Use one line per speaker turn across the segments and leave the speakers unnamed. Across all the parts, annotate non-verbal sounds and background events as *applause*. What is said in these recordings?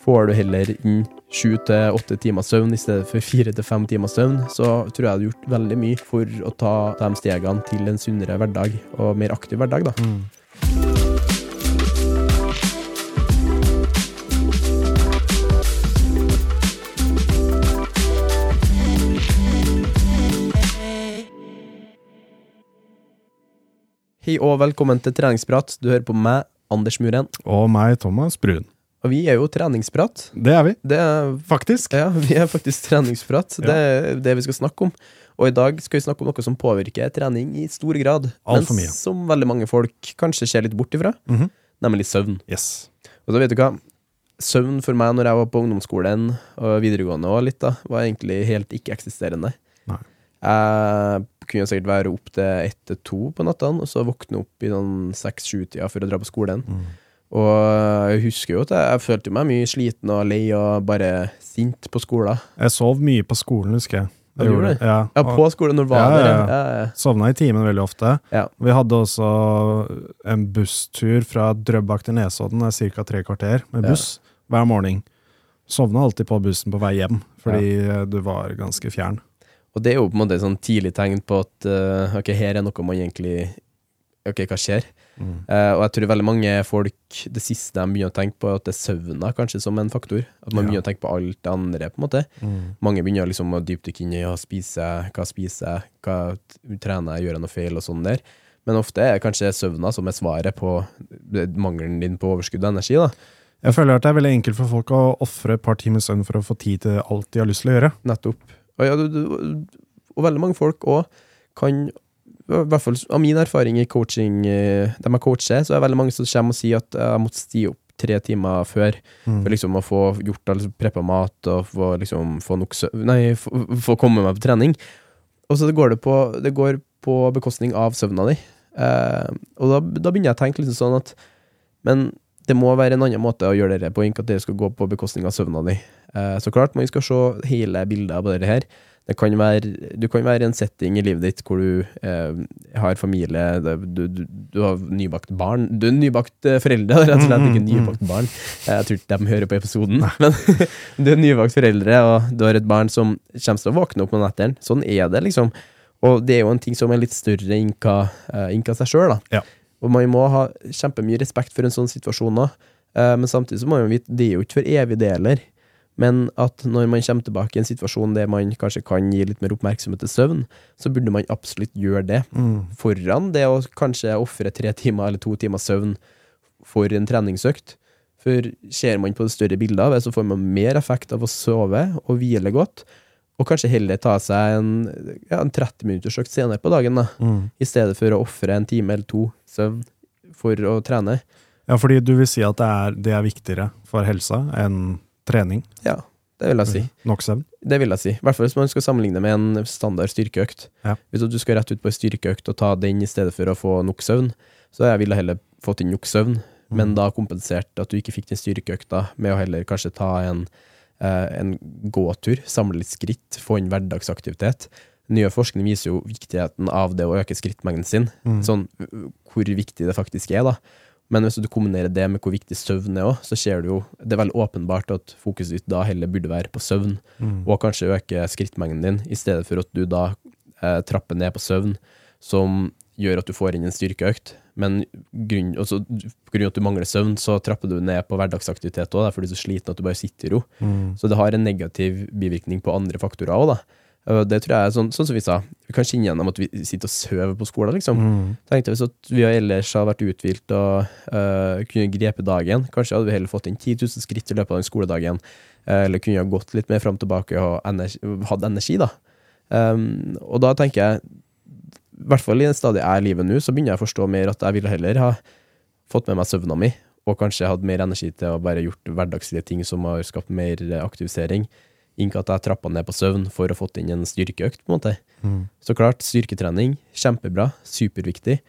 Får du heller inn sju til åtte timer søvn i stedet for fire til fem timer søvn, så tror jeg du har gjort veldig mye for å ta de stegene til en sunnere hverdag, og mer aktiv hverdag, da. Hei og velkommen til treningsprat. Du hører på meg, Anders Muren.
Og meg, Thomas Brun.
Og vi er jo treningsprat.
Det er vi,
Det er
faktisk.
Ja, vi er faktisk treningsprat. Det er det vi skal snakke om. Og i dag skal vi snakke om noe som påvirker trening i stor grad,
Alt for
men
mye.
som veldig mange folk kanskje ser litt bort ifra,
Mhm.
nemlig søvn.
Yes.
Og da vet du hva, søvn for meg når jeg var på ungdomsskolen og videregående og litt da, var egentlig helt ikke-eksisterende. Jeg kunne sikkert være opp til ett til to på nattene, og så våkne opp i sånn seks-sju-tida for å dra på skolen.
Mm.
Og jeg husker jo at jeg, jeg følte meg mye sliten og lei og bare sint på skolen.
Jeg sov mye på skolen, husker jeg. Jeg
du
gjorde? Ja,
Ja, på skolen når du var
Ja,
der.
ja. Sovna i timen veldig ofte.
Ja.
Vi hadde også en busstur fra Drøbak til Nesodden, det er ca. tre kvarter med buss hver morgen. Sovna alltid på bussen på vei hjem, fordi du var ganske fjern.
Og det er jo på en måte et sånn tidlig tegn på at uh, ok, her er noe man egentlig Ok, hva skjer?
Mm.
Uh, og jeg tror veldig mange folk det siste de begynner å tenke på, at det er søvna kanskje som en faktor. At man
Ja.
begynner å tenke på alt det andre, på en måte.
Mm.
Mange begynner liksom å dypdykke inn i ja, spise, hva spiser jeg, hva trener jeg, gjør jeg noe feil og sånn der. Men ofte er kanskje søvna som er svaret på mangelen din på overskudd og energi, da.
Jeg føler at det er veldig enkelt for folk å ofre et par timer søvn for å få tid til alt de har lyst til å gjøre.
Nettopp. Og, ja, og veldig mange folk òg kan i hvert fall av min erfaring i coaching, eh, de jeg coacher, så er det veldig mange som kommer og sier at jeg måtte sti opp tre timer før
Mm.
for liksom å få gjort altså, preppa mat og få liksom få nok søvn Nei, få, få komme meg på trening. Og så går det på, det går på bekostning av søvna di. Eh, og da, da begynner jeg å tenke liksom sånn at Men det må være en annen måte å gjøre det på, ikke at det skal gå på bekostning av søvna di. Eh, så klart, man skal se hele bildet av det her. Det kan være, du kan være i en setting i livet ditt hvor du eh, har familie, du, du, du har nybakt barn Du er nybakt eh, foreldre, *laughs* rett og slett, ikke nybakt barn. Eh, Jeg tror ikke de hører på episoden, *laughs* men du er nybakt foreldre, og du har et barn som kommer til å våkne opp om nettene. Sånn er det, liksom. Og det er jo en ting som er litt større enn hva eh, seg sjøl, da.
Ja.
Og man må ha kjempemye respekt for en sånn situasjon òg, men samtidig så må man vite det er jo ikke for evig det heller. Men at når man kommer tilbake i en situasjon der man kanskje kan gi litt mer oppmerksomhet til søvn, så burde man absolutt gjøre det.
Mm.
Foran det å kanskje ofre tre timer eller to timer søvn for en treningsøkt. For ser man på det større bildet av det, så får man mer effekt av å sove og hvile godt. Og kanskje heller ta seg en, ja, en 30 minutters økt senere på dagen, da.
Mm.
I stedet for å ofre en time eller to søvn for å trene.
Ja, fordi du vil si at det er, det er viktigere for helsa enn trening?
Ja, det vil jeg si.
Nok søvn?
Det vil jeg si. I hvert fall hvis man skal sammenligne med en standard styrkeøkt.
Ja.
Hvis du skal rett ut på en styrkeøkt og ta den i stedet for å få nok søvn, så jeg ville heller fått inn nok søvn. men da kompensert at du ikke fikk den styrkeøkta med å heller kanskje ta en, eh, en gåtur, samle litt skritt, få inn hverdagsaktivitet. Nye forskning viser jo viktigheten av det å øke skrittmengden sin, sånn uh, hvor viktig det faktisk er, da. Men hvis du kombinerer det med hvor viktig søvn er òg, så ser du jo Det er veldig åpenbart at fokuset ditt da heller burde være på søvn, og kanskje øke skrittmengden din, i stedet for at du da eh, trapper ned på søvn, som gjør at du får inn en styrkeøkt. Men grunn, altså, på grunn av at du mangler søvn, så trapper du ned på hverdagsaktivitet òg, fordi du er så sliten at du bare sitter i ro. Så det har en negativ bivirkning på andre faktorer òg, da. Det tror jeg er sånn, sånn som vi sa, vi kan kjenne gjennom at vi sitter og sover på skolen, liksom. Tenkte Hvis at vi ellers hadde vært uthvilt og uh, kunne grepe dagen, kanskje hadde vi heller fått inn 10 000 skritt i løpet av den skoledagen, Uh, eller kunne ha gått litt mer fram og tilbake og energi, hatt energi, da. Um, og da tenker jeg, i hvert fall i den stadiet jeg er i livet nå, så begynner jeg å forstå mer at jeg ville heller ha fått med meg søvna mi, og kanskje hatt mer energi til å bare gjort hverdagslige ting som har skapt mer aktivisering, ikke at jeg trappa ned på søvn for å fått inn en styrkeøkt, på en måte. Så klart, styrketrening, kjempebra, superviktig.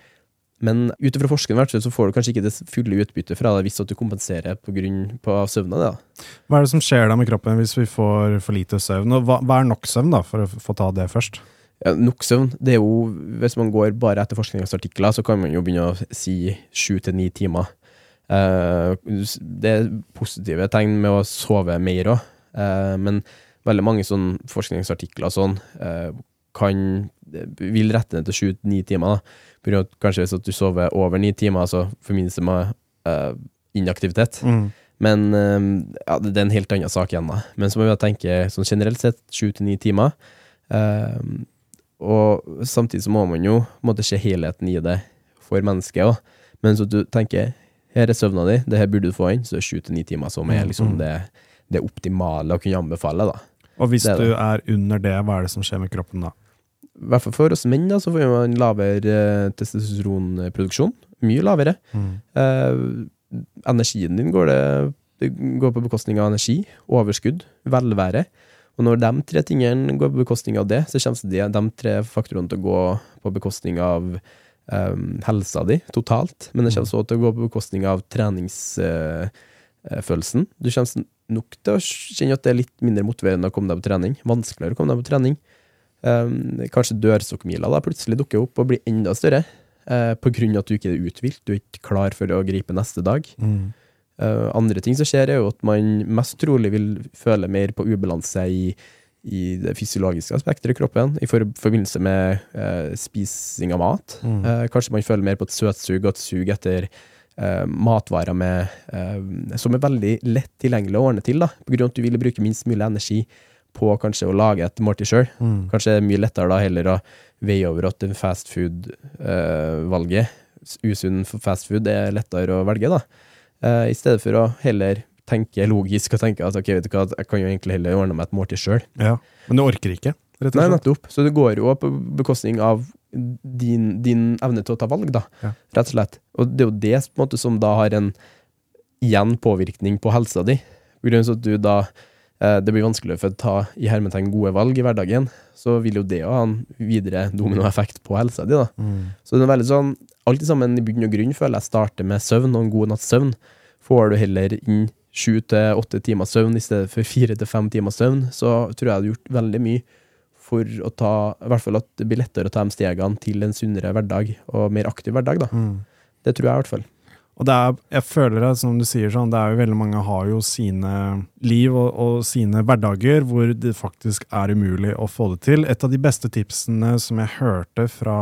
Men ut ifra hvert så får du kanskje ikke det fulle utbyttet fra det hvis du kompenserer på av søvna. Da.
Hva er det som skjer da med kroppen hvis vi får for lite søvn? Og hva, hva er nok søvn, da, for å få ta det først?
Ja, nok søvn, det er jo Hvis man går bare etter forskningsartikler, så kan man jo begynne å si sju til ni timer. Eh, det er positive tegn med å sove mer òg, men veldig mange sånn forskningsartikler sånn eh, kan vil rette ned til sju til ni timer. da. Kanskje hvis du sover over ni timer, så forbindes det med eh, inaktivitet. Men eh, ja, det er en helt annen sak igjen, da. Men så må vi tenke sånn generelt sett sju til ni timer. Eh, og samtidig så må man jo måtte se helheten i det for mennesket òg. Men så du tenker her er søvna di, det her burde du få inn, så sju til ni timer som er liksom det, det optimale å kunne anbefale. da.
Og hvis
Det
du er under det, hva er det som skjer med kroppen da?
I hvert fall for oss menn da, så får man lavere eh, testosteronproduksjon. Mye lavere. Eh, energien din går det, det går på bekostning av energi, overskudd, velvære. Og når de tre tingene går på bekostning av det, så kommer de, de tre faktorene til å gå på bekostning av eh, helsa di totalt. Men det kommer også til å gå på bekostning av treningsfølelsen. du kommer nok til å kjenne at det er litt mindre motiverende å komme deg på trening. Vanskeligere å komme deg på trening. Um, kanskje dørstokkmila da plutselig dukker opp og blir enda større, Uh, på grunn av at du ikke er uthvilt, du er ikke klar for å gripe neste dag. Eh, andre ting som skjer, er jo at man mest trolig vil føle mer på ubalanse i, i det fysiologiske aspektet i kroppen, i for, forbindelse med uh, spising av mat. Eh, kanskje man føler mer på et søtsug og et sug etter eh, matvarer med, eh, som er veldig lett tilgjengelig å ordne til, da, på grunn av at du vil bruke minst mulig energi på kanskje å lage et måltid sjøl. Kanskje det er mye lettere da heller å veie over at en fast food-valget, usunn fast food, er lettere å velge, da. Eh, I stedet for å heller tenke logisk og tenke at ok, vet du hva, jeg kan jo egentlig heller ordne meg et måltid sjøl.
Ja. Men du orker ikke,
Nei, nettopp. Så det går jo på bekostning av din, din evne til å ta valg, da,
Ja.
rett og slett. Og det er jo det på en måte, som da har en igjen påvirkning på helsa di. På grunn av at du da eh, det blir vanskeligere for å ta i hermetegn gode valg i hverdagen, så vil jo det jo ha en videre dominoeffekt på helsa di. da. Så det er veldig sånn, alt sammen i bunn og grunn føler jeg starter med søvn og en god natts søvn. Får du heller inn sju til åtte timer søvn i stedet for fire til fem timer søvn, så tror jeg du har gjort veldig mye for å ta, i hvert fall at det blir lettere å ta de stegene til en sunnere hverdag, og mer aktiv hverdag, da. Det tror jeg i hvert fall.
Og det er, jeg føler at, som du sier sånn, det er jo veldig mange har jo sine liv og, og sine hverdager hvor det faktisk er umulig å få det til. Et av de beste tipsene som jeg hørte fra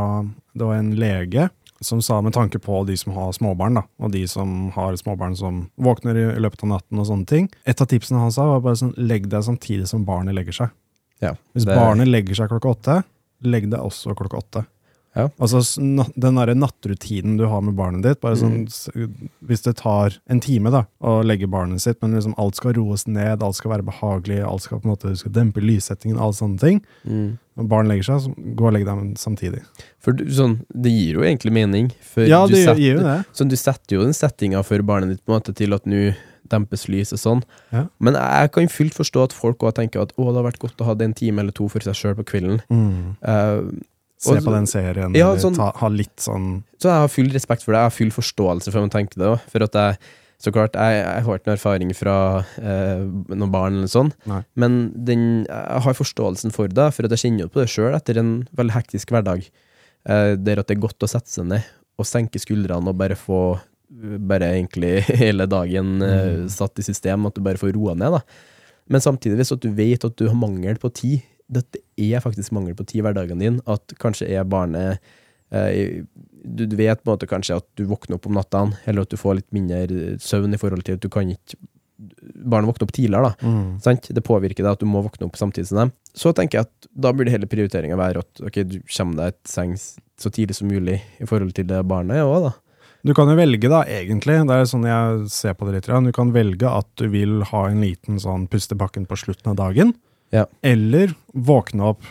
det var en lege som sa med tanke på de som har småbarn, da, og de som har småbarn som våkner i løpet av natten og sånne ting. Et av tipsene han sa var bare sånn, legg deg samtidig som barnet legger seg.
Ja,
Hvis
det-
barnet legger seg klokka åtte, legg deg også klokka åtte.
Ja.
Altså den der nattrutinen du har med barnet ditt, bare sånn,
Mm.
hvis det tar en time da, å legge barnet sitt, men liksom alt skal roes ned, alt skal være behagelig, alt skal på en måte, du skal dempe lyssettingen, alle sånne ting.
Mm.
Når barn legger seg, så gå og legg deg samtidig.
For du, sånn, det gir jo egentlig mening.
Ja,
du
det
setter-
gir jo det.
Sånn, du setter jo den settinga for barnet ditt på en måte til at nå dempes lyset sånn.
Ja.
Men jeg kan fullt forstå at folk også tenker at å, det har vært godt å ha en time eller to for seg sjøl på kvelden.
Mm.
Uh,
Se på den serien,
Ja,
eller
sånn-
ta, ha litt sånn
Så jeg har full respekt for det, jeg har full forståelse for at man tenker det òg. For at jeg, så klart, jeg, jeg har ikke noen erfaring fra eh, noen barn eller sånn,
Nei.
men den, jeg har forståelsen for det, for at jeg kjenner på det sjøl etter en veldig hektisk hverdag. Eh, der at det er godt å sette seg ned og senke skuldrene og bare få bare egentlig *laughs* hele dagen eh, satt i system, at du bare får roa ned. da. Men samtidig, hvis at du vet at du har mangel på tid, dette er faktisk mangel på tid i hverdagen din, at kanskje er barnet eh, du, du vet på en måte kanskje at du våkner opp om nattene, eller at du får litt mindre søvn i forhold til at du kan ikke Barnet våkner opp tidligere, da.
mm.
Sant? Det påvirker deg at du må våkne opp samtidig som dem. Så tenker jeg at da burde hele prioriteringa være at ok, du kommer deg et seng så tidlig som mulig i forhold til det barnet òg, da.
Du kan jo velge, da, egentlig. Det er sånn jeg ser på det litt. Du kan velge at du vil ha en liten sånn pustebakken på slutten av dagen,
Ja.
eller våkne opp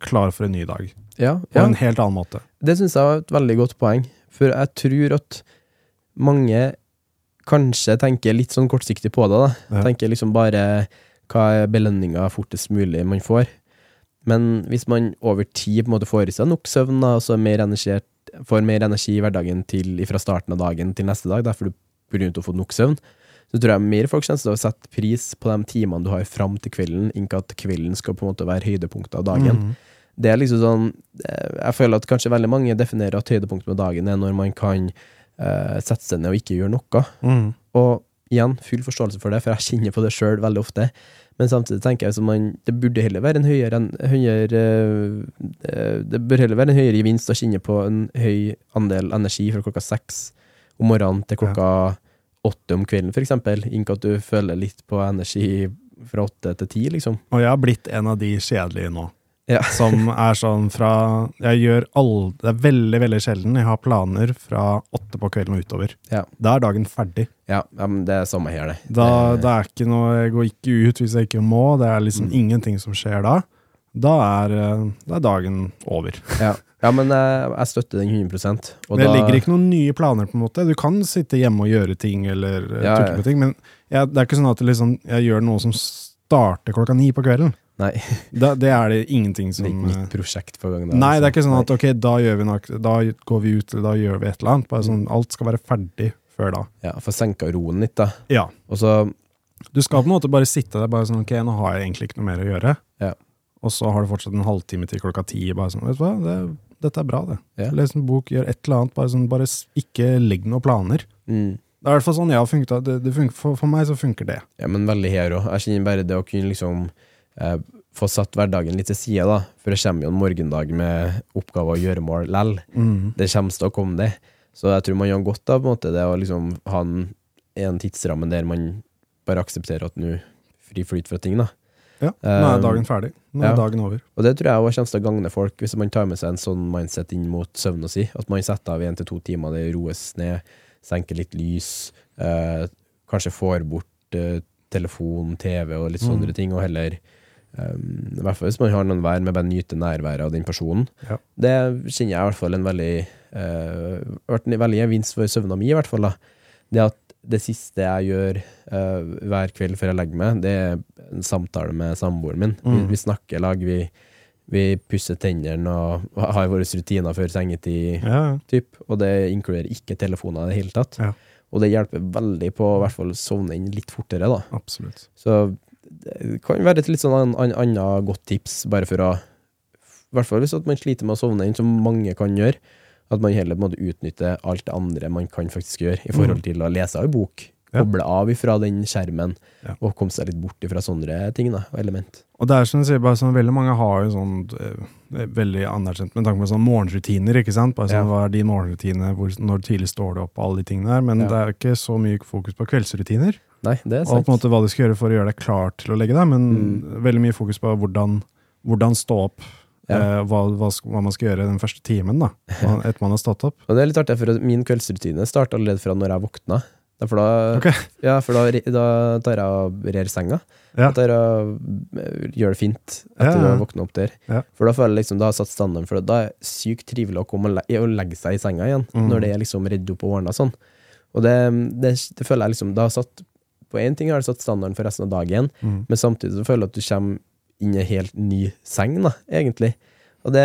klar for en ny dag.
Ja,
På en helt annen måte.
Det syns jeg var et veldig godt poeng, for jeg tror at mange kanskje tenker litt sånn kortsiktig på det. da. Tenker liksom bare hva er belønninga fortest mulig man får. Men hvis man over tid på en måte får i seg nok søvn, altså og så er mer energisert, får mer energi i hverdagen til, fra starten av dagen til neste dag, derfor du begynte å få nok søvn, så tror jeg mer folk kommer til å sette pris på de timene du har fram til kvelden, ikke at kvelden skal på en måte være høydepunktet av dagen.
Mm.
Det er liksom sånn eh, Jeg føler at kanskje veldig mange definerer at høydepunktet med dagen er når man kan uh, sette seg ned og ikke gjøre noe.
Mm.
Og igjen, full forståelse for det, for jeg kjenner på det sjøl veldig ofte. Men samtidig tenker jeg at man, det burde heller være en høyere, en, høyere eh, Det bør heller være en høyere gevinst å kjenne på en høy andel energi fra klokka seks om morgenen til klokka åtte om kvelden, eksempel. Ikke at du føler litt på energi fra åtte til ti, liksom.
Og jeg har blitt en av de kjedelige nå.
Ja. *laughs*
Som er sånn fra Jeg gjør all Det er veldig, veldig sjelden jeg har planer fra åtte på kvelden og utover.
Ja.
Da er dagen ferdig.
Ja, ja men det er samme her, det.
Da,
Det-
er ikke noe Jeg går ikke ut hvis jeg ikke må. Det er liksom
Mm.
ingenting som skjer da. Da er, eh, da er dagen over. *laughs*
Ja, ja men jeg, jeg støtter den 100 og
det
da,
ligger ikke noen nye planer, på en måte. Du kan sitte hjemme og gjøre ting, eller eh,
Ja,
tulle på ting, men jeg, det er ikke sånn at liksom, jeg gjør noe som starter klokka ni på kvelden.
Nei, *laughs*
Da, det er det ingenting
det
som
er ikke nytt prosjekt for gangen. da,
Nei, det er
liksom.
ikke sånn at ok, da vi nok, da går vi ut, eller da gjør vi et eller annet. Bare sånn, alt skal være ferdig før da.
Ja, Få senka roen litt, da.
Ja.
Og så
Du skal på en måte bare sitte der bare sånn, ok, nå har jeg egentlig ikke noe mer å gjøre.
Ja.
Og så har du fortsatt en halvtime til klokka ti. Bare sånn, vet du hva, det, dette er bra, det.
Ja.
Les en bok, gjør et eller annet. Bare sånn, bare ikke legg noen planer.
mm,
Det er i hvert fall sånn jeg har funket. Det, det funker, for, for meg så funker det.
Ja, men veldig her òg. Jeg kjenner bare det å kunne liksom eh, få satt hverdagen litt til side, da. For det kommer jo en morgendag med oppgaver og gjøremål lell. Det kommer til å komme, det. Så jeg tror man gjør godt av det å liksom ha en, en tidsramme der man bare aksepterer at nå fri flyt fra ting, da.
Ja, nå er
Um,
dagen ferdig. Nå
ja.
er dagen over.
Og det tror jeg også kommer til å gagne folk, hvis man tar med seg en sånn mindset inn mot søvna si. At man setter av én til to timer, det roes ned, senker litt lys, eh, kanskje får bort eh, telefon, TV og litt sånne ting, og heller eh, I hvert fall hvis man har noen vær med bare nyte nærværet av den personen.
Ja.
Det kjenner jeg i hvert fall en veldig uh, en veldig gevinst for søvna mi, i hvert fall. da. Det at det siste jeg gjør uh, hver kveld før jeg legger meg, det er en samtale med samboeren min. Vi,
Mm.
vi snakker lag, vi, vi pusser tennene og har våre rutiner før sengetid,
Ja,
typ, og det inkluderer ikke telefoner i det hele tatt.
Ja.
Og det hjelper veldig på å i hvert fall sovne inn litt fortere, da.
absolutt.
Så det kan være et litt sånn an- an- annet godt tips, bare for å I hvert fall hvis man sliter med å sovne inn, som mange kan gjøre. At man heller måtte utnytte alt det andre man kan faktisk gjøre, i forhold til å lese av bok. Koble av ifra den skjermen,
Ja.
og komme seg litt bort ifra sånne ting da, og element.
Og det er som du sier, bare sånn, veldig mange har jo sånn eh, veldig anerkjent med tanke på sånn morgenrutiner, ikke sant? Bare sånn,
Ja.
Hva er din morgenrutine, hvor, når tidlig står du opp, og alle de tingene der. Men
Ja.
det er ikke så mye fokus på kveldsrutiner,
Nei, det er sant.
og på en måte hva du skal gjøre for å gjøre deg klar til å legge deg, men
Mm.
veldig mye fokus på hvordan, hvordan stå opp,
Ja.
eh, hva, hva, hva man skal gjøre den første timen da, *laughs* etter man har stått opp.
Og det er litt artig, for at min kveldsrutine starter allerede fra når jeg våkna. For da,
okay.
ja, for da, da tar jeg og rer senga.
Ja.
Og eh, gjør det fint etter
Ja,
å våkna opp der.
Ja.
For da føler jeg liksom, da har jeg satt standarden for det. Da er det sykt trivelig å komme og, le å legge seg i senga igjen,
Mm.
når det er liksom redd opp og ordna sånn. Og det, det, det føler jeg liksom, da har jeg satt På én ting har det satt standarden for resten av dagen,
Mm.
men samtidig så føler jeg at du kommer inn i en helt ny seng, da, egentlig. Og det,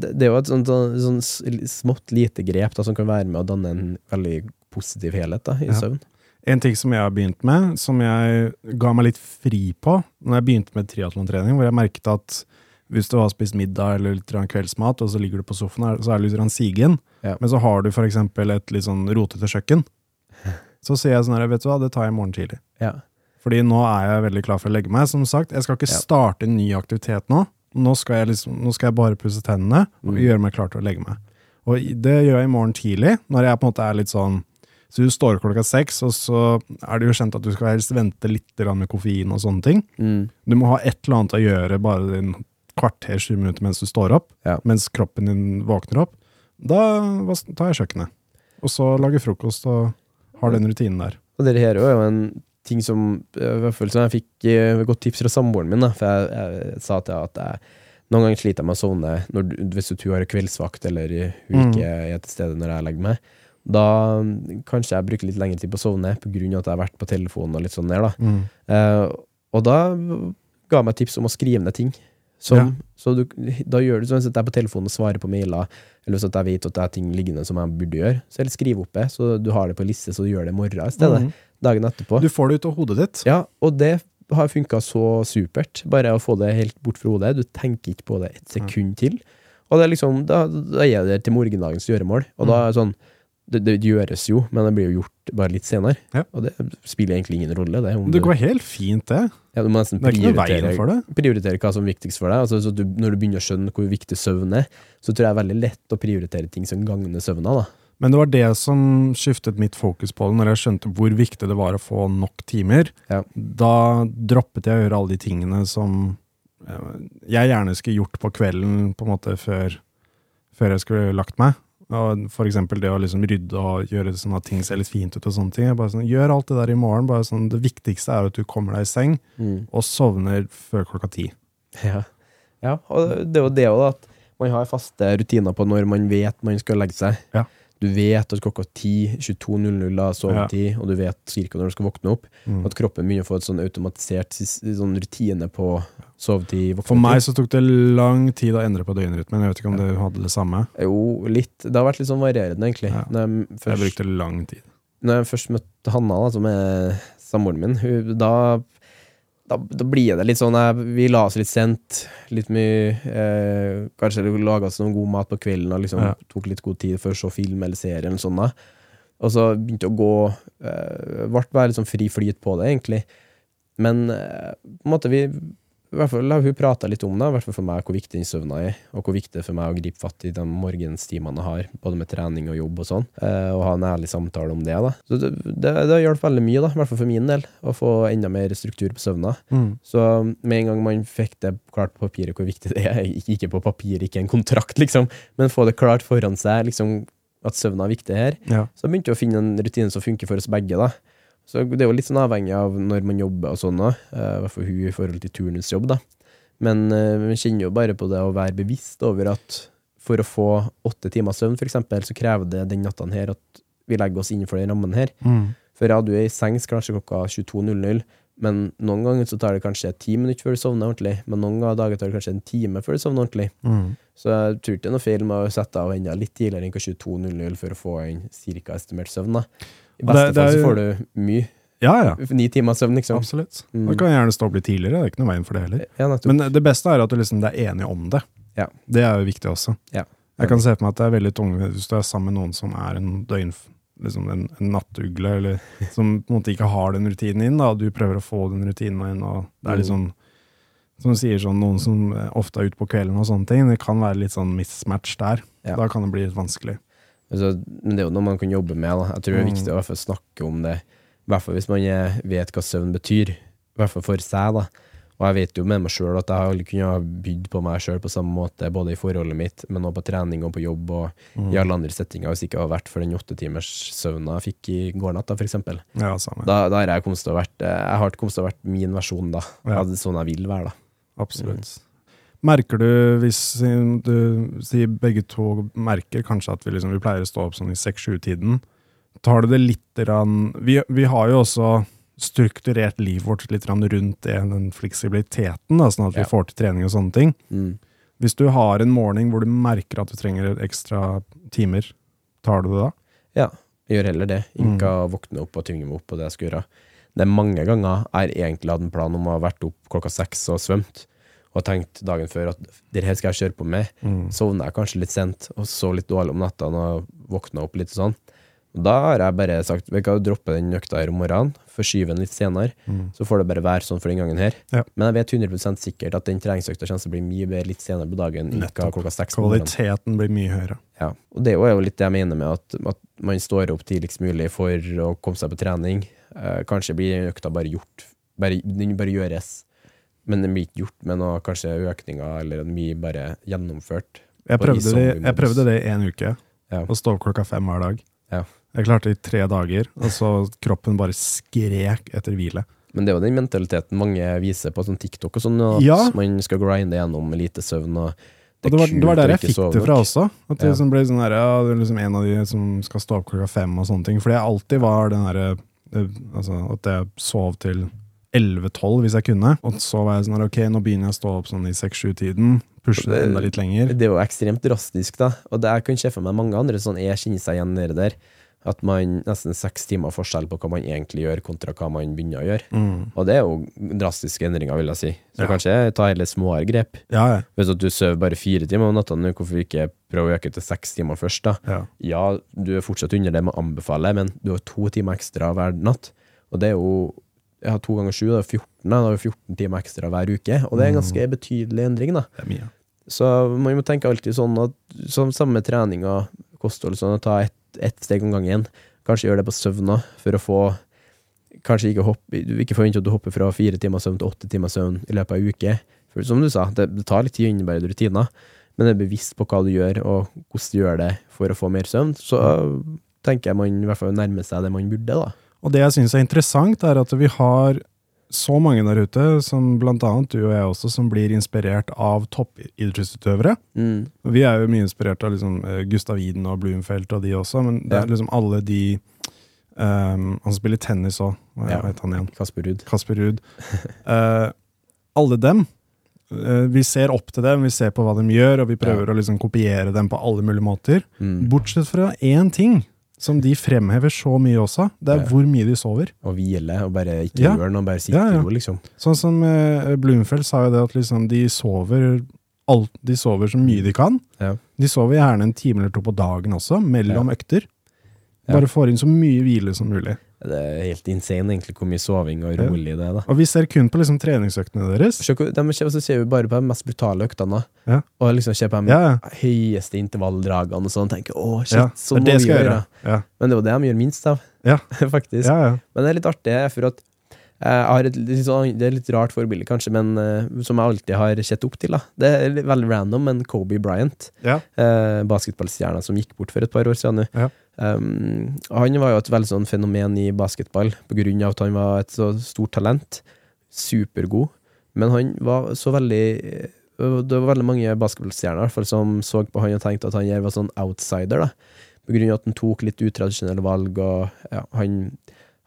det det er jo et sånt, sånt, sånt, smått lite grep da, som kan være med å danne en veldig positiv helhet da, i
Ja.
søvn.
En ting som jeg har begynt med, som jeg ga meg litt fri på når jeg begynte med triatlontrening, hvor jeg merket at hvis du har spist middag eller litt kveldsmat, og så ligger du på sofaen, så er du litt sigen,
Ja.
men så har du for eksempel et litt sånn rotete kjøkken, så sier jeg sånn her, vet du hva, det tar jeg i morgen tidlig.
Ja.
Fordi nå er jeg veldig klar for å legge meg. Som sagt, jeg skal ikke
Ja.
starte en ny aktivitet nå. Nå skal jeg, liksom, nå skal jeg bare pusse tennene og
Mm.
gjøre meg klar til å legge meg. Og det gjør jeg i morgen tidlig, når jeg på en måte er litt sånn Så du står klokka seks, og så er det jo kjent at du skal helst vente litt med koffein og sånne ting.
Mm.
Du må ha et eller annet å gjøre bare en kvarter, 20 minutter mens du står opp,
Ja.
mens kroppen din våkner opp. Da tar jeg kjøkkenet. Og så lager frokost og har den rutinen der.
Og det her er jo en ting som Jeg i hvert fall som jeg fikk eh, godt tips fra samboeren min. Da, for jeg, jeg sa til henne at jeg noen ganger sliter jeg med å sovne når, hvis du har kveldsvakt eller hun
Mm.
ikke er til stede når jeg legger meg. Da mm, kanskje jeg bruker litt lengre tid på å sovne av at jeg har vært på telefonen og litt sånn der. da. Eh, og da ga meg tips om å skrive ned ting. Som,
Ja.
Så du, da gjør du sånn at jeg er på telefonen og svarer på mailer, eller sånn at jeg vet at det er ting liggende som jeg burde gjøre, så eller skriv opp det, så du har det på liste, så du gjør det i morgen i stedet.
Mhm.
Dagen etterpå.
Du får det ut av hodet ditt.
Ja, og det har funka så supert. Bare å få det helt bort fra hodet. Du tenker ikke på det et sekund til. Og det er liksom, da, da er det til morgendagens gjøremål. Og da er det sånn det, det gjøres jo, men det blir jo gjort bare litt senere.
Ja.
Og det spiller egentlig ingen rolle. Det, om
Det
du,
går helt fint, det.
ja, du må nesten
er
prioritere, prioritere hva som er viktigst for deg. Altså, så du, når du begynner å skjønne hvor viktig søvn er, så tror jeg det er veldig lett å prioritere ting som gagner søvna. da.
Men det var det som skiftet mitt fokus på det, når jeg skjønte hvor viktig det var å få nok timer.
Ja.
Da droppet jeg å gjøre alle de tingene som eh, jeg gjerne skulle gjort på kvelden, på en måte før, før jeg skulle lagt meg. Og for eksempel det å liksom rydde og gjøre sånn at ting ser litt fint ut og sånne ting. Bare sånn, Gjør alt det der i morgen. bare sånn, Det viktigste er jo at du kommer deg i seng og sovner før klokka ti.
Ja. ja, og det er jo det òg, at man har faste rutiner på når man vet man skal legge seg.
Ja.
Du vet at klokka 10, 22.00 er sovetid, og du vet cirka når du skal våkne opp.
Mm.
At kroppen begynner å få et sånn automatisert sånn rutine på sovetid, våknetid.
For meg så tok det lang tid å endre på døgnrytmen. Jeg vet ikke om du hadde det samme.
Jo, litt. Det har vært litt sånn varierende, egentlig.
Ja.
Jeg
Jeg brukte lang tid.
når jeg først møtte Hanna, da, som er samboeren min, hun, da, da, da blir det litt sånn jeg, Vi la oss litt sent, litt mye eh, Kanskje laga oss noe god mat på kvelden og liksom
Ja.
tok litt god tid før så film eller serie eller sånn. Og så begynte å gå eh, Ble bare sånn fri flyt på det, egentlig. Men eh, på en måte vi i hvert fall hun prata litt om det, i hvert fall for meg, hvor viktig den søvna er, og hvor viktig det er for meg å gripe fatt i de morgenstimene jeg har, både med trening og jobb og sånn, eh, og ha en ærlig samtale om det. da. Så det, det, det hjulpet veldig mye, da, i hvert fall for min del, å få enda mer struktur på søvna. Så med en gang man fikk det klart på papiret hvor viktig det er, ikke ikke på papir, ikke en kontrakt, liksom, men få det klart foran seg, liksom, at søvna er viktig her,
Ja.
så begynte jeg å finne en rutine som funker for oss begge. da. Så det er jo litt sånn avhengig av når man jobber og sånn òg, i hvert fall hun i forhold til turnusjobb, da. Men uh, man kjenner jo bare på det å være bevisst over at for å få åtte timer søvn, for eksempel, så krever det den natten her at vi legger oss innenfor den rammen her.
Mm.
For ja, du er i sengs kanskje klokka 22.00, men noen ganger så tar det kanskje ti minutter før du sovner ordentlig, men noen dager tar det kanskje en time før du sovner ordentlig.
Mm.
Så jeg tror ikke det er noe feil med å sette av enda litt tidligere enn 22.00 for å få en cirka estimert søvn. da. I beste fall så får du mye.
Ja, ja.
Ni timer søvn, liksom.
Absolutt.
Mm.
Da kan jeg gjerne stå opp litt tidligere. Det er ikke noe veien for det heller.
Ja.
Men det beste er at du liksom er enig om det.
Ja.
Det er jo viktig også.
Ja.
Jeg kan se for meg at det er veldig tungt hvis du er sammen med noen som er en døgn... Liksom en, en nattugle, eller som på en måte ikke har den rutinen inn, da, og du prøver å få den rutinen inn, og det er litt sånn Som du sier, sånn, noen som ofte er ute på kvelden og sånne ting, det kan være litt sånn mismatch der.
Ja.
Da kan det bli litt vanskelig.
Altså, men det er jo noe man kan jobbe med. Da. Jeg tror det er
Mm.
viktig å fall snakke om det, i hvert fall hvis man vet hva søvn betyr. I hvert fall for seg, da. Og jeg vet jo med meg sjøl at jeg aldri kunne ha bydd på meg sjøl på samme måte, både i forholdet mitt, men også på trening og på jobb og
Mm.
i alle andre settinger, hvis det ikke hadde vært for den åtte timers søvna jeg fikk i går natt, da, for eksempel.
Ja.
Da, da har jeg kommet til å vært eh, Jeg har kommet til å vært min versjon, da.
Ja.
Sånn jeg vil være, da.
Absolutt. Merker du, hvis du sier begge to merker kanskje at vi, liksom, vi pleier å stå opp sånn i seks-sju-tiden, tar du det litt rann, vi, vi har jo også strukturert livet vårt litt rann rundt det, den fleksibiliteten, da, sånn at vi
Ja.
får til trening og sånne ting.
Mm.
Hvis du har en morgen hvor du merker at du trenger ekstra timer, tar du det da?
Ja, jeg gjør heller det.
Mm.
Ikke våkne opp og tvinge meg opp på det jeg skal gjøre. Det er mange ganger jeg egentlig hadde en plan om å ha vært opp klokka seks og svømt, og tenkt dagen før at det her skal jeg kjøre på med.
Mm.
Sovna jeg kanskje litt sent og så litt dårlig om nettene og våkna opp litt og sånn. Og da har jeg bare sagt vi kan droppe den økta her om morgenen, forskyve den litt senere, så får det bare være sånn for den gangen her.
Mm. Ja.
Men jeg vet 100 sikkert at den treningsøkta kommer til å bli mye bedre litt senere på dagen.
Nettopp.
klokka seks.
Kvaliteten blir mye høyere.
Ja, og det er jo litt det jeg mener med at, at man står opp tidligst mulig for å komme seg på trening. Eh, kanskje blir økta bare gjort, bare, den bare gjøres, men det blir ikke gjort med noe kanskje økninger, eller mye bare gjennomført.
Jeg prøvde, det, jeg prøvde det i en uke,
Ja.
å stå opp klokka fem hver dag.
Ja.
Jeg klarte det i tre dager, og så kroppen bare skrek etter hvile.
Men det er jo den mentaliteten mange viser på sånn TikTok og sånn, at
Ja.
man skal grinde gjennom lite søvn. Og
Og det var, det var der jeg fikk det fra også. At det liksom ble sånn der, ja, det er liksom en av de som skal stå opp klokka fem og sånne ting. Fordi jeg alltid var den derre eh, altså, At jeg sov til 11-12 hvis jeg kunne. Og så var jeg sånn ok, nå begynner jeg å stå opp sånn i 6-7-tiden. Pushe det enda litt lenger.
Det er jo ekstremt drastisk, da. Og det jeg kan se for meg mange andre sånn jeg kjenner seg igjen nede der. At man nesten seks timer forskjell på hva man egentlig gjør, kontra hva man begynner å gjøre.
Mm.
Og det er jo drastiske endringer, vil jeg si. Så
Ja.
kanskje ta heller småere grep.
Ja, ja.
Hvis du sover bare fire timer om natta hvorfor ikke prøve å øke til seks timer først, da?
ja.
Ja, du er fortsatt under det med å anbefale, men du har to timer ekstra hver natt. Og det er jo jeg har to ganger sju, det er 14, da. Har 14 timer ekstra hver uke. Og det er en ganske betydelig endring, da.
Det er mye.
Så man må tenke alltid sånn at som samme og kosthold, sånn at ta ett et steg om gangen. Kanskje gjøre det på søvna, for å få Kanskje ikke hoppe ikke forvente at du hopper fra fire timer søvn til åtte timer søvn i løpet av ei uke. For som du sa, det, det tar litt tid å innebære rutiner, men er bevisst på hva du gjør, og hvordan du gjør det for å få mer søvn, så tenker jeg man i hvert fall nærmer seg det man burde, da.
Og det jeg syns er interessant, er at vi har så mange der ute, som blant annet du og jeg også, som blir inspirert av toppidrettsutøvere.
Mm.
Vi er jo mye inspirert av liksom, eh, Gustav Iden og Blumfeldt og de også, men det
Ja.
er liksom alle de Um, Han spiller tennis òg, hva
Ja.
han igjen?
Kasper Ruud.
Kasper Ruud. uh, *laughs* alle dem. Uh, vi ser opp til dem, vi ser på hva de gjør, og vi prøver å liksom kopiere dem på alle mulige måter.
Mm.
Bortsett fra én ting som de fremhever så mye også. Det er
Ja.
hvor mye de sover.
Og hvile, og bare ikke
Ja.
gjøre noe, bare sitte
Ja, ja.
ro, liksom.
Sånn som eh, Blumfeldt sa jo det at liksom de sover alt, De sover så mye de kan.
Ja.
De sover gjerne en time eller to på dagen også, mellom økter. Bare får inn så mye hvile som mulig.
Det er helt insane, egentlig, hvor mye soving og rolig det er, da.
Og vi ser kun på liksom treningsøktene deres.
De ser, så ser vi bare på de mest brutale øktene.
Ja.
og liksom ser på de
Ja, ja.
høyeste intervalldragene og sånn, tenker å, shit, sånn må vi gjøre.
gjøre. Ja.
Men det er jo det de gjør minst av,
Ja. *laughs*
faktisk.
Ja, ja.
Men det er litt artig, for at eh, et sånn, det er litt rart forbilde, kanskje, men eh, som jeg alltid har sett opp til. da. Det er veldig random, men Kobe Bryant,
Ja.
eh, basketballstjerna som gikk bort for et par år siden
Ja.
Um, han var jo et veldig sånn fenomen i basketball, på grunn av at han var et så stort talent. Supergod. Men han var så veldig eh, Det var veldig mange basketballstjerner som så på han og tenkte at han her var sånn outsider, da. På grunn av at han tok litt utradisjonelle valg, og ja, han,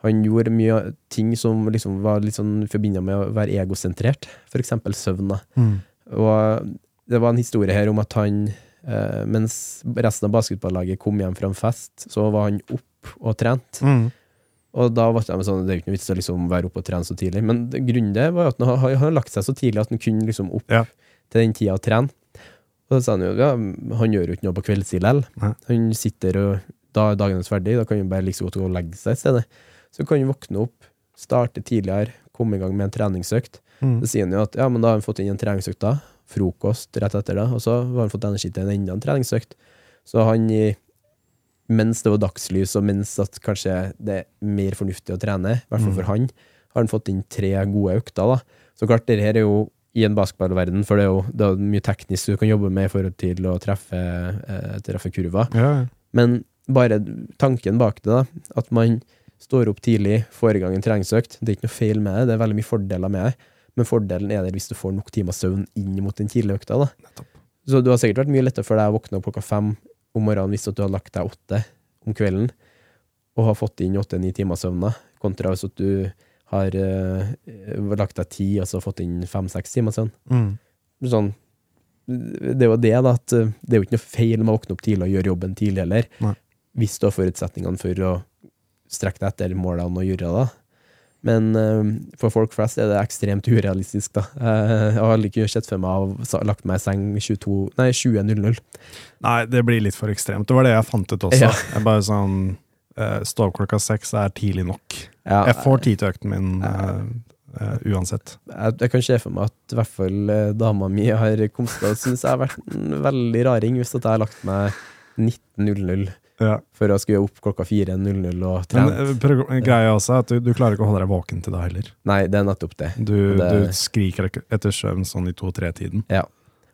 han gjorde mye ting som liksom var litt sånn forbinda med å være egosentrert, for eksempel søvn.
Mm.
Og det var en historie her om at han, eh, mens resten av basketballaget kom hjem fra en fest, så var han opp og trent.
Mm.
Og da var det sånn, det er jo ikke noe vits å liksom være oppe og trene så tidlig. Men grunnen det var at han har, lagt seg så tidlig at han kunne liksom opp
Ja.
til den tida og trene. Og så sa han jo ja, han gjør jo ikke noe på kveldstid likevel. Han sitter og da er dagen hans ferdig, da kan han bare like så godt gå og legge seg i stedet. Så kan han våkne opp, starte tidligere, komme i gang med en treningsøkt.
Mm.
Så sier han jo at ja, men da har han fått inn en treningsøkt da, frokost rett etter det, og så har han fått energi til en enda en treningsøkt. Så han, mens det var dagslys, og mens at kanskje det er mer fornuftig å trene, i hvert fall for han, har han fått inn tre gode økter. da. Så klart, det her er jo i en basketballverden, for det er jo det er mye teknisk du kan jobbe med i forhold til å treffe, eh, treffe kurver.
Ja, ja.
Men bare tanken bak det, da, at man står opp tidlig, får i gang en treningsøkt, det er ikke noe feil med det, det er veldig mye fordeler med det, men fordelen er der hvis du får nok timer søvn inn mot den tidlige økta. da. Så du har sikkert vært mye lettere for deg å våkne opp klokka fem om morgenen hvis du har lagt deg åtte om kvelden, og har fått inn åtte-ni timer søvn, da, kontra hvis du har uh, lagt deg ti og så fått inn fem-seks timer søvn.
Mm.
Sånn, det er jo det, da, at eh, det er jo ikke noe feil med å våkne opp tidlig og gjøre jobben tidlig heller.
Nei.
Hvis du har forutsetningene for å strekke deg etter målene og gjøre det. Men eh, for folk flest er det ekstremt urealistisk, da. Eh, jeg har aldri kunnet sett for meg å lagt meg i seng 22, nei, 20.00.
Nei, det blir litt for ekstremt. Det var det jeg fant ut også.
Ja.
Jeg bare sånn eh, Stå opp klokka seks er tidlig nok.
Ja,
Jeg får tid til økten min Uh, Uh, uansett.
jeg, jeg kan se for meg at i hvert fall uh, dama mi har kommet til å synes jeg har vært en veldig raring hvis at jeg har lagt meg 19.00
Ja.
for å skulle opp klokka 4.00 og trene.
Men greia også er at du, du klarer ikke å holde deg våken til det heller.
Nei, det er nettopp det.
Du,
Det-
du skriker etter søvn sånn i to-tre-tiden.
Ja.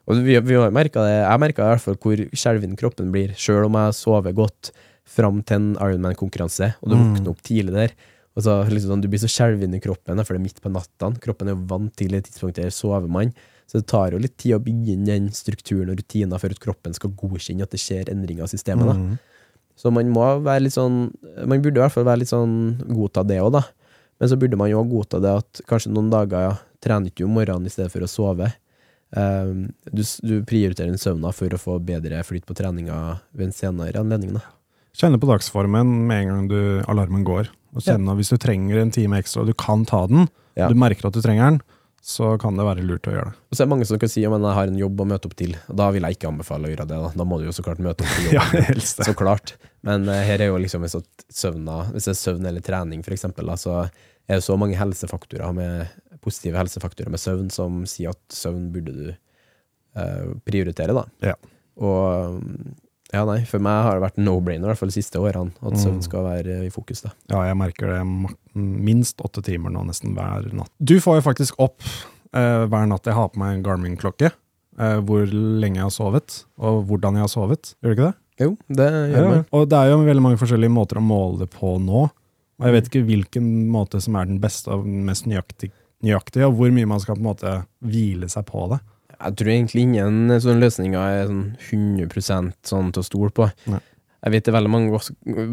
Og vi, vi har det, jeg merka i hvert fall hvor skjelven kroppen blir, sjøl om jeg sover godt fram til en Ironman-konkurranse, og du
Mm.
våkner opp tidlig der. Og så liksom sånn, Du blir så skjelven i kroppen, for det er midt på natta. Kroppen er jo vant til det tidspunktet der sover man. Så det tar jo litt tid å inn den strukturen og rutiner for at kroppen skal godkjenne at det skjer endringer i systemet.
Mm.
Så man må være litt sånn Man burde i hvert fall være litt sånn godta det òg, da. Men så burde man jo godta det at kanskje noen dager ja, trener ikke du om morgenen i stedet for å sove. Um, du, du prioriterer den søvna for å få bedre flyt på treninga ved en senere anledning. Da.
Kjenne på dagsformen med en gang du, alarmen går. Og kjenne Hvis du trenger en time ekstra, og du kan ta den,
Ja.
du merker at du trenger den, så kan det være lurt å gjøre det.
Og så er det mange som kan si at jeg har en jobb å møte opp til. Da vil jeg ikke anbefale å gjøre det. Da, da må du jo så klart møte opp til *laughs*
Ja, helst det.
Så klart. Men uh, her er jo liksom hvis, at søvna, hvis det er søvn eller trening, da, så er det så mange helsefaktorer med, positive helsefaktorer med søvn som sier at søvn burde du uh, prioritere, da.
Ja.
Og mm, ja, nei, for meg har det vært no-brainer, i hvert fall de siste årene, at
Mm.
søvn skal være i fokus. da.
Ja, jeg merker det minst åtte timer nå, nesten hver natt. Du får jo faktisk opp eh, hver natt jeg har på meg en Garmin-klokke, eh, hvor lenge jeg har sovet, og hvordan jeg har sovet. Gjør du ikke det?
Jo, det gjør
Ja,
man.
og det er jo veldig mange forskjellige måter å måle det på nå. Og jeg vet ikke hvilken måte som er den beste og den mest nøyaktig- nøyaktige, og hvor mye man skal på en måte hvile seg på det.
Jeg tror egentlig ingen sånne løsninger er sånn 100% sånn til å stole på.
Nei.
Jeg vet det er veldig mange,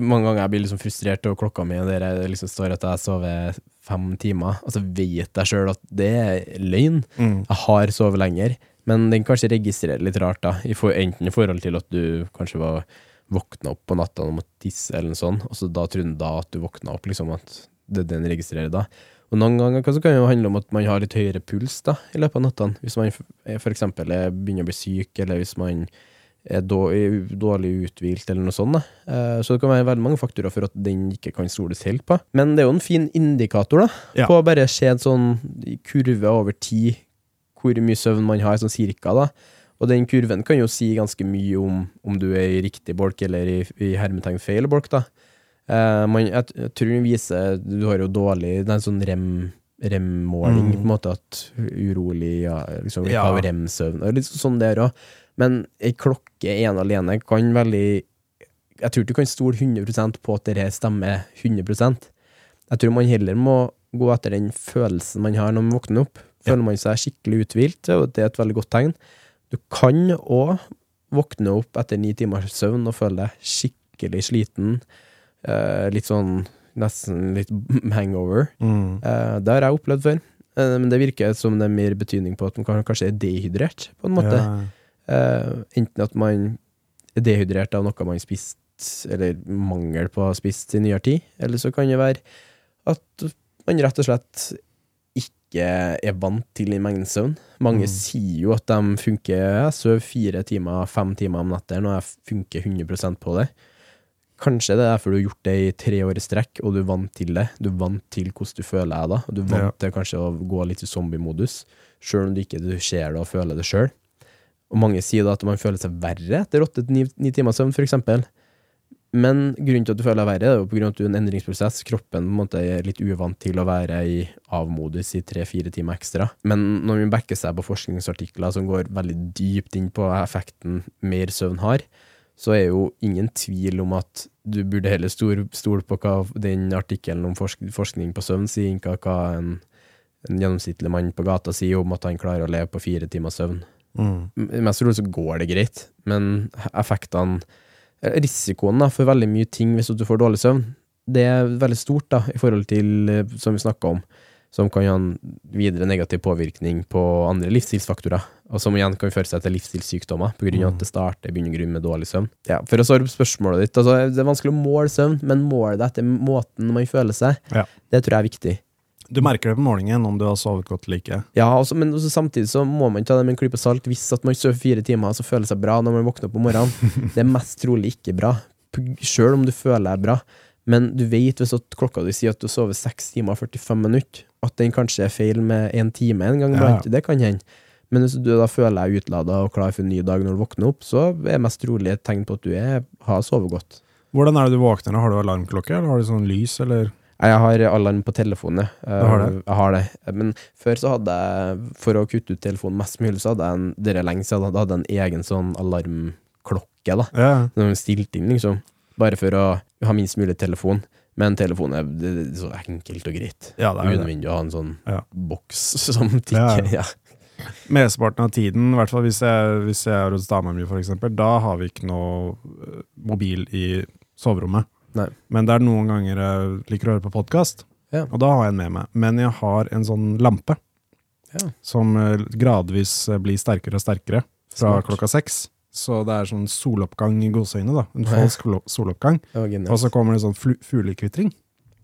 mange ganger jeg blir liksom frustrert over klokka mi, der det liksom står at jeg sover fem timer, og så vet jeg sjøl at det er løgn. Jeg har sovet lenger, men den kanskje registrerer litt rart, da. Enten i forhold til at du kanskje var våkna opp på natta og måtte tisse, eller noe sånt, og så da trodde den da at du våkna opp, liksom at det den registrerer da. Og noen ganger kan så kan det jo handle om at man har litt høyere puls da, i løpet av nattene. Hvis man f- for eksempel er, begynner å bli syk, eller hvis man er er dårlig uthvilt, eller noe sånt. Da. Eh, Så det kan være veldig mange faktorer for at den ikke kan stoles helt på. Men det er jo en fin indikator da,
Ja.
på å bare se en sånn kurve over tid, hvor mye søvn man har, sånn cirka. da. Og den kurven kan jo si ganske mye om om du er i riktig bolk eller i, i hermetegn feil bolk. da. Eh, man, jeg, jeg tror den viser Du har jo dårlig Det er en sånn rem rem-måling,
Mm.
på en måte at urolig ja, liksom,
Ja.
Rem-søvn. og Litt sånn der òg. Men ei klokke ene alene kan veldig Jeg tror ikke du kan stole 100% på at det stemmer 100% Jeg tror man heller må gå etter den følelsen man har når man våkner opp. Føler man seg skikkelig uthvilt, og det er et veldig godt tegn. Du kan òg våkne opp etter ni timers søvn og føle deg skikkelig sliten. Eh, litt sånn nesten litt *laughs* hangover.
Mm.
Eh, det har jeg opplevd før. Eh, men det virker som det er mer betydning på at man kanskje er dehydrert, på en måte.
Ja.
Enten at man er dehydrert av noe man spist, eller mangel på å ha spist i nyere tid, eller så kan det være at man rett og slett ikke er vant til i mengden søvn. Mange
Mm.
sier jo at de funker Jeg sover fire timer, fem timer om natten, og jeg funker 100% på det. Kanskje det er derfor du har gjort det i tre år i strekk, og du er vant til det. Du er vant til hvordan du føler deg da, og du er vant
Ja.
til kanskje å gå litt i zombiemodus, sjøl om du ikke du ser det og føler det sjøl. Og mange sier da at man føler seg verre etter åtte-ni timer søvn, for eksempel. Men grunnen til at du føler deg verre, er jo på grunn av at du er en endringsprosess. Kroppen på en måte er litt uvant til å være i avmodus i tre-fire timer ekstra. Men når vi backer seg på forskningsartikler som går veldig dypt inn på effekten mer søvn har, så er jo ingen tvil om at du burde heller stole stol på hva den artikkelen om forsk forskning på søvn sier, enn hva en, en gjennomsnittlig mann på gata sier om at han klarer å leve på fire timers søvn.
Mm.
Mest trolig så går det greit, men effektene Risikoen da, for veldig mye ting hvis du får dårlig søvn, det er veldig stort da, i forhold til, eh, som vi snakka om. som kan ha en videre negativ påvirkning på andre livsstilsfaktorer, og som igjen kan føre seg til livsstilssykdommer, på grunn av
Mm.
at det starter i bunn med dårlig søvn. Ja, for å svare på spørsmålet ditt, altså, det er vanskelig å måle søvn, men måle det etter måten man føler seg,
Ja.
det tror jeg er viktig.
Du merker det på morgenen om du har sovet godt eller ikke.
Ja, også, men også samtidig så må man ta det med en klype salt. Hvis at man sover fire timer, så føler seg bra når man våkner opp om morgenen. *laughs* Det er mest trolig ikke bra, sjøl om du føler deg bra. Men du vet hvis at klokka di sier at du sover 6 timer og 45 minutter, at den kanskje er feil med en time en gang
Ja.
Det kan hende. Men hvis du da føler deg utlada og klar for en ny dag når du våkner opp, så er mest trolig et tegn på at du er, har sovet godt.
Hvordan er det du våkner? Har du alarmklokke, eller har du sånn lys, eller?
Jeg har alarm på telefonen. jeg.
Har det?
Jeg har det. Men før så hadde jeg, for å kutte ut telefonen mest mulig, så hadde jeg en, det er lenge siden, hadde en egen sånn alarmklokke, da.
Ja.
Den var stilt inn, liksom. Bare for å ha minst mulig telefon. Men telefonen er, det, det er så enkelt og greit.
ja, det er.
Unødvendig å ha en sånn
Ja.
boks *laughs* som tikker. Ja.
Mesteparten av tiden, i hvert fall hvis jeg, hvis jeg er hos dama mi, eksempel, da har vi ikke noe øh, mobil i soverommet.
Nei.
Men det er noen ganger jeg liker å høre på podkast,
Ja.
og da har jeg en med meg. Men jeg har en sånn lampe
Ja.
som øh, gradvis øh, blir sterkere og sterkere fra
Smart.
klokka seks. Så det er sånn soloppgang i gåseøyne, da. En falsk soloppgang. Og så kommer det sånn fuglekvitring.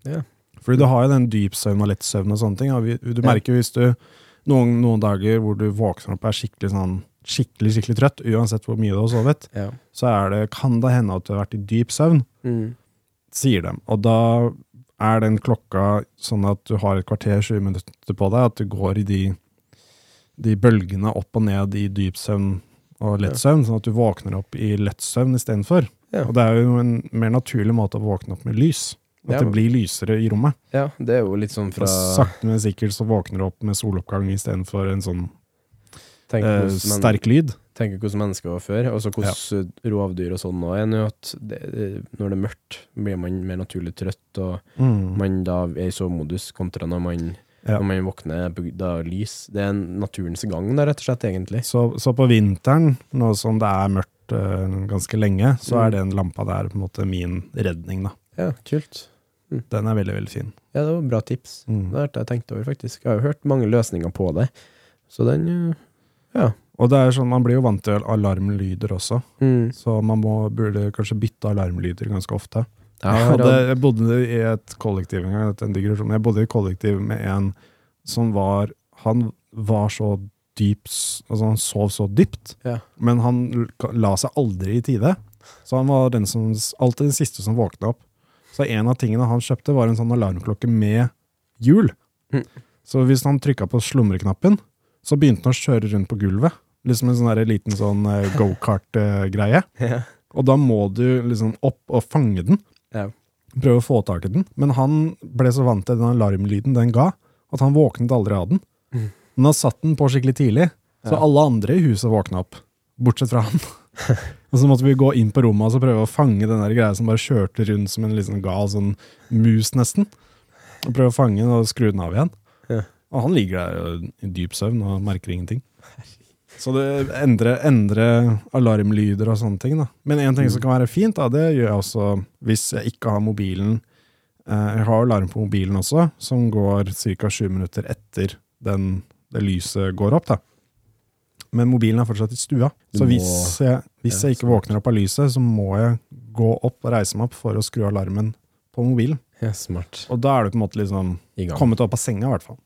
Ja.
Fordi du har jo den dypsøvn og lettsøvn og sånne ting. Og vi, du merker hvis du noen, noen dager hvor du våkner opp og er skikkelig sånn skikkelig, skikkelig trøtt, uansett hvor mye du har sovet,
Ja.
så er det, kan det hende at du har vært i dyp søvn,
Mm.
Sier de. Og da er den klokka sånn at du har et kvarter, 20 minutter på deg, at du går i de, de bølgene opp og ned i dyp søvn og lett søvn, sånn at du våkner opp i lett søvn istedenfor.
Ja.
Og det er jo en mer naturlig måte å våkne opp med lys. At
Ja.
det blir lysere i rommet.
ja, det er jo litt sånn fra
Og sakte, men sikkert så våkner du opp med soloppgang istedenfor en sånn eh, sterk lyd.
Tenker hvordan mennesker var før, og så hvordan rovdyr og sånn er nå, at det, når det er mørkt, blir man mer naturlig trøtt, og man da er i sovemodus, kontra når man,
Ja.
når man våkner da lys. Det er naturens gang, da, rett og slett, egentlig.
Så, så på vinteren, nå som det er mørkt eh, ganske lenge, så
Mm.
er den lampa der på en måte min redning, da.
Ja, kult.
Den er veldig, veldig fin.
Ja, det var bra tips.
Mm.
Det har jeg tenkt over, faktisk. Jeg har jo hørt mange løsninger på det, så den eh, Ja.
Og det er sånn, man blir jo vant til alarmlyder også,
Mm.
så man må, burde kanskje bytte alarmlyder ganske ofte.
Jeg
Jeg, hadde, jeg bodde i et kollektiv en gang, en digresjon. jeg bodde i et kollektiv med en som var Han var så dyp Altså, han sov så dypt,
Ja.
men han la seg aldri i tide. Så han var den som, alltid den siste som våkna opp. Så en av tingene han kjøpte, var en sånn alarmklokke med hjul.
Mm.
Så hvis han trykka på slumreknappen, så begynte han å kjøre rundt på gulvet. Liksom en sånn liten sånn eh, gokart-greie. *laughs*
Ja.
Og da må du liksom opp og fange den.
Ja.
Prøve å få tak i den. Men han ble så vant til den alarmlyden den ga, at han våknet aldri av den.
Mm.
Men han satt den på skikkelig tidlig, så
Ja.
alle andre i huset våkna opp. Bortsett fra han. *laughs* og så måtte vi gå inn på rommet og så prøve å fange den der greia som bare kjørte rundt som en liksom gal sånn mus, nesten. Og prøve å fange den og skru den av igjen.
Ja.
Og han ligger der i dyp søvn og merker ingenting. Så det endrer, endrer alarmlyder og sånne ting. da. Men en ting som kan være fint, da, det gjør jeg også hvis jeg ikke har mobilen. Eh, jeg har alarm på mobilen også, som går ca. sju minutter etter den, det lyset går opp. da. Men mobilen er fortsatt i stua. Så hvis jeg, hvis jeg ikke våkner opp av lyset, så må jeg gå opp og reise meg opp for å skru alarmen på mobilen.
ja, smart.
Og da er du på en måte liksom kommet opp av senga, i hvert fall.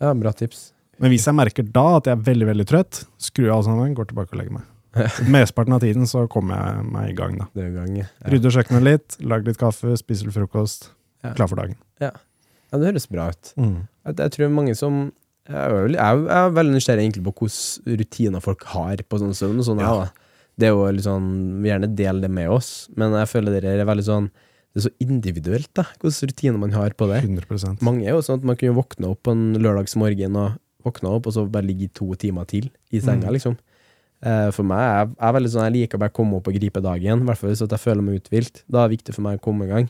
Ja, bra tips.
Men hvis jeg merker da at jeg er veldig veldig trøtt, skrur jeg av sånn, går tilbake og legger meg. *laughs* Mesteparten av tiden så kommer jeg meg i gang. da.
Det gang, ja. Ja.
Rydder kjøkkenet litt, lager litt kaffe, spiser litt frokost.
Ja.
Klar for dagen.
ja, det høres bra ut. Jeg, jeg tror mange som Jeg er, jeg er, veldig nysgjerrig egentlig på hvilke rutiner folk har på sånn søvn. og sånn,
Ja.
ja. Det er jo litt sånn, Vi gjerne deler det med oss, men jeg føler det er veldig sånn Det er så individuelt, da, hvilke rutiner man har på det.
100%
Mange er jo sånn at man kunne våkne opp på en lørdagsmorgen og våkne opp, og så bare ligge to timer til i senga,
Mm.
liksom. Eh, For meg er jeg er veldig sånn, jeg liker bare å komme opp og gripe dagen, i hvert fall hvis jeg føler meg uthvilt. Da er det viktig for meg å komme i gang.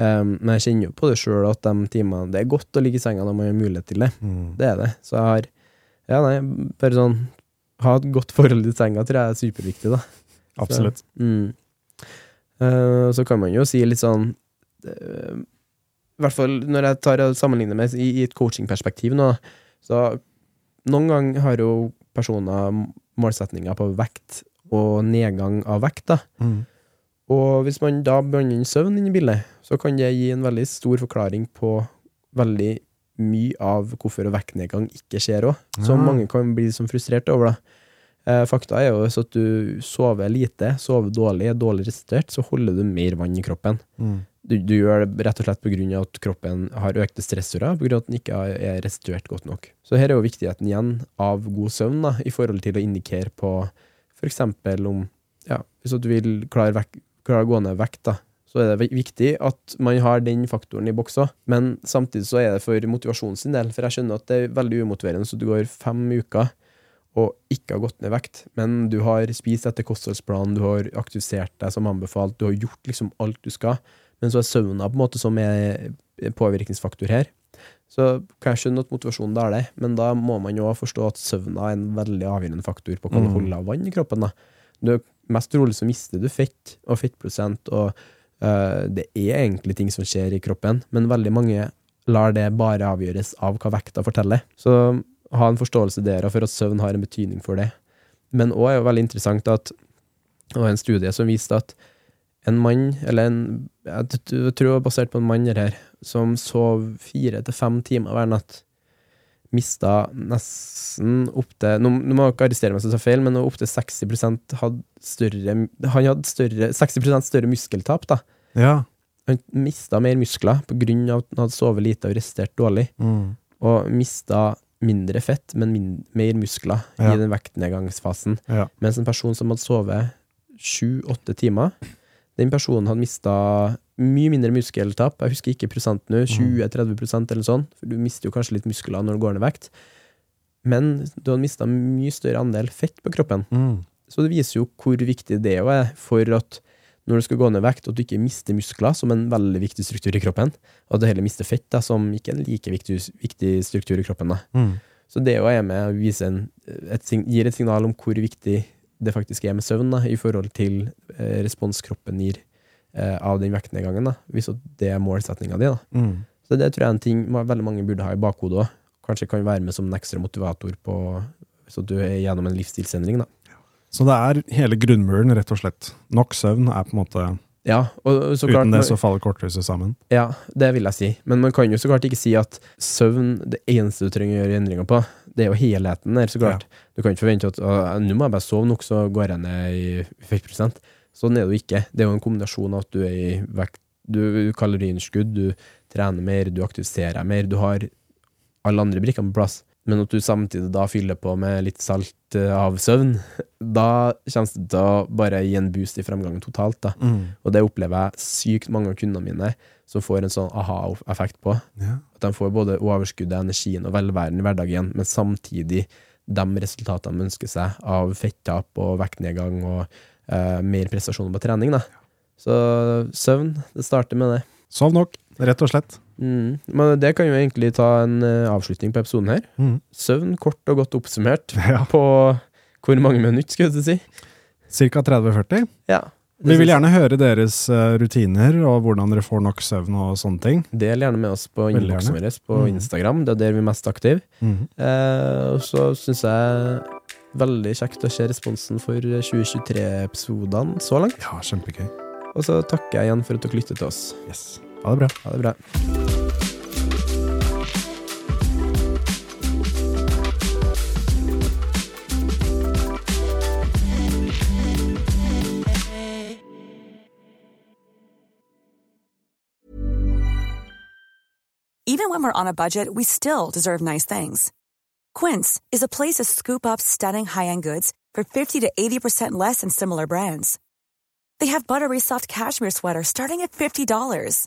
Um, men jeg kjenner jo på det sjøl at de timene Det er godt å ligge i senga når man har mulighet til det.
Mm.
Det er det. Så jeg har Ja, nei, bare sånn Ha et godt forhold til senga tror jeg er superviktig, da.
Absolutt.
Mm. uh, så kan man jo si litt sånn uh, I hvert fall når jeg tar og sammenligner med i, i et coachingperspektiv nå, så noen ganger har jo personer målsetninger på vekt og nedgang av vekt, da.
Mm.
Og hvis man da blander inn søvn inn i bildet, så kan det gi en veldig stor forklaring på veldig mye av hvorfor vektnedgang ikke skjer òg. Så
Ja.
mange kan bli liksom frustrert over det. Eh, fakta er jo at du sover lite, sover dårlig, er dårlig restituert, så holder du mer vann i kroppen.
Mm.
Du, du gjør det rett og slett av at kroppen har økte stressorer, av at den ikke er restituert godt nok. Så her er jo viktigheten igjen av god søvn, da, i forhold til å indikere på eksempel om ja, Hvis du vil klare, vek, klare å gå ned vekt, da, så er det viktig at man har den faktoren i boksa. Men samtidig så er det for motivasjonen sin del, for jeg skjønner at det er veldig umotiverende, så du går fem uker og ikke har gått ned vekt, men du har spist etter kostholdsplanen, du har aktivisert deg som anbefalt, du har gjort liksom alt du skal, men så er søvna på en måte som er påvirkningsfaktor her. Så kan jeg skjønne at motivasjonen da er det, men da må man jo forstå at søvna er en veldig avgjørende faktor på hva du
Mm.
holder av vann i kroppen. da. Du, mest trolig så mister du fett og fettprosent, og øh, det er egentlig ting som skjer i kroppen, men veldig mange lar det bare avgjøres av hva vekta forteller. Så ha en forståelse der for at søvn har en betydning for det. Men òg er jo veldig interessant at det var en studie som viste at en mann, eller en Jeg tror det var basert på en mann her, som sov fire til fem timer hver natt, mista nesten opptil Nå nå må dere arrestere meg hvis jeg tar feil, men opptil 60% hadde større Han hadde større, 60% større muskeltap, da.
Ja.
Han mista mer muskler på grunn av at han hadde sovet lite og restert dårlig,
Mm.
og mista mindre fett, men min, mer muskler
Ja.
i den vektnedgangsfasen.
Ja.
Mens en person som hadde sovet sju-åtte timer, den personen hadde mista mye mindre muskeltap. Jeg husker ikke prosenten nå, 20-30% eller sånn, for du mister jo kanskje litt muskler når du går ned vekt. Men du hadde mista mye større andel fett på kroppen.
Mm.
Så det viser jo hvor viktig det er for at når du skal gå ned vekt, at du ikke mister muskler, som en veldig viktig struktur i kroppen, og at du heller mister fett, da, som ikke er en like viktig, viktig struktur i kroppen. da.
Mm.
Så det òg er med å vise en, et, gir et signal om hvor viktig det faktisk er med søvn, da, i forhold til eh, respons kroppen gir eh, av den vektnedgangen, da, hvis det er målsettinga di.
Mm.
Så det tror jeg er en ting veldig mange burde ha i bakhodet òg. Kanskje kan være med som en ekstra motivator på hvis du er gjennom en livsstilsendring. da.
Så det er hele grunnmuren, rett og slett. Nok søvn er på en måte
Ja, og så klart,
Uten det så faller korthuset sammen.
Ja, det vil jeg si. Men man kan jo så klart ikke si at søvn, det eneste du trenger å gjøre endringer på, det er jo helheten der, så klart. Du kan ikke forvente at nå må jeg bare sove nok, så går jeg ned i fettprosent. Sånn er det jo ikke. Det er jo en kombinasjon av at du er i vekt, du kaloriinnskudd, du trener mer, du aktiviserer mer, du har alle andre brikkene på plass. Men at du samtidig da fyller på med litt salt eh, av søvn, da kommer det til å bare gi en boost i fremgangen totalt. da.
Mm.
Og det opplever jeg sykt mange av kundene mine som får en sånn aha-effekt på.
Ja.
At de får både overskuddet, energien og velværen i hverdagen, men samtidig de resultatene de ønsker seg av fettap og vektnedgang og eh, mer prestasjoner på trening. Da. Så søvn, det starter med det.
Sov nok, rett og slett.
Mm. Men det kan jo egentlig ta en uh, avslutning på episoden her.
Mm.
Søvn kort og godt oppsummert *laughs*
Ja.
på hvor mange minutter, skulle du si.
Cirka 30-40.
Ja.
Vi vil gjerne høre deres uh, rutiner, og hvordan dere får nok søvn og sånne ting.
Del gjerne med oss på innboksen vår på
Mm.
Instagram. Det er der vi er mest aktive. Eh, og så syns jeg veldig kjekt å se responsen for 2023-episodene så langt.
Ja, kjempegøy.
Og så takker jeg igjen for at dere lytter til oss.
Yes. Ha det bra.
Ha det bra.
Even when we're on a budget, we still deserve nice things. Quince is a place to scoop up stunning high-end goods for 50 to 80% less than similar brands. They have buttery soft cashmere sweaters starting at $50,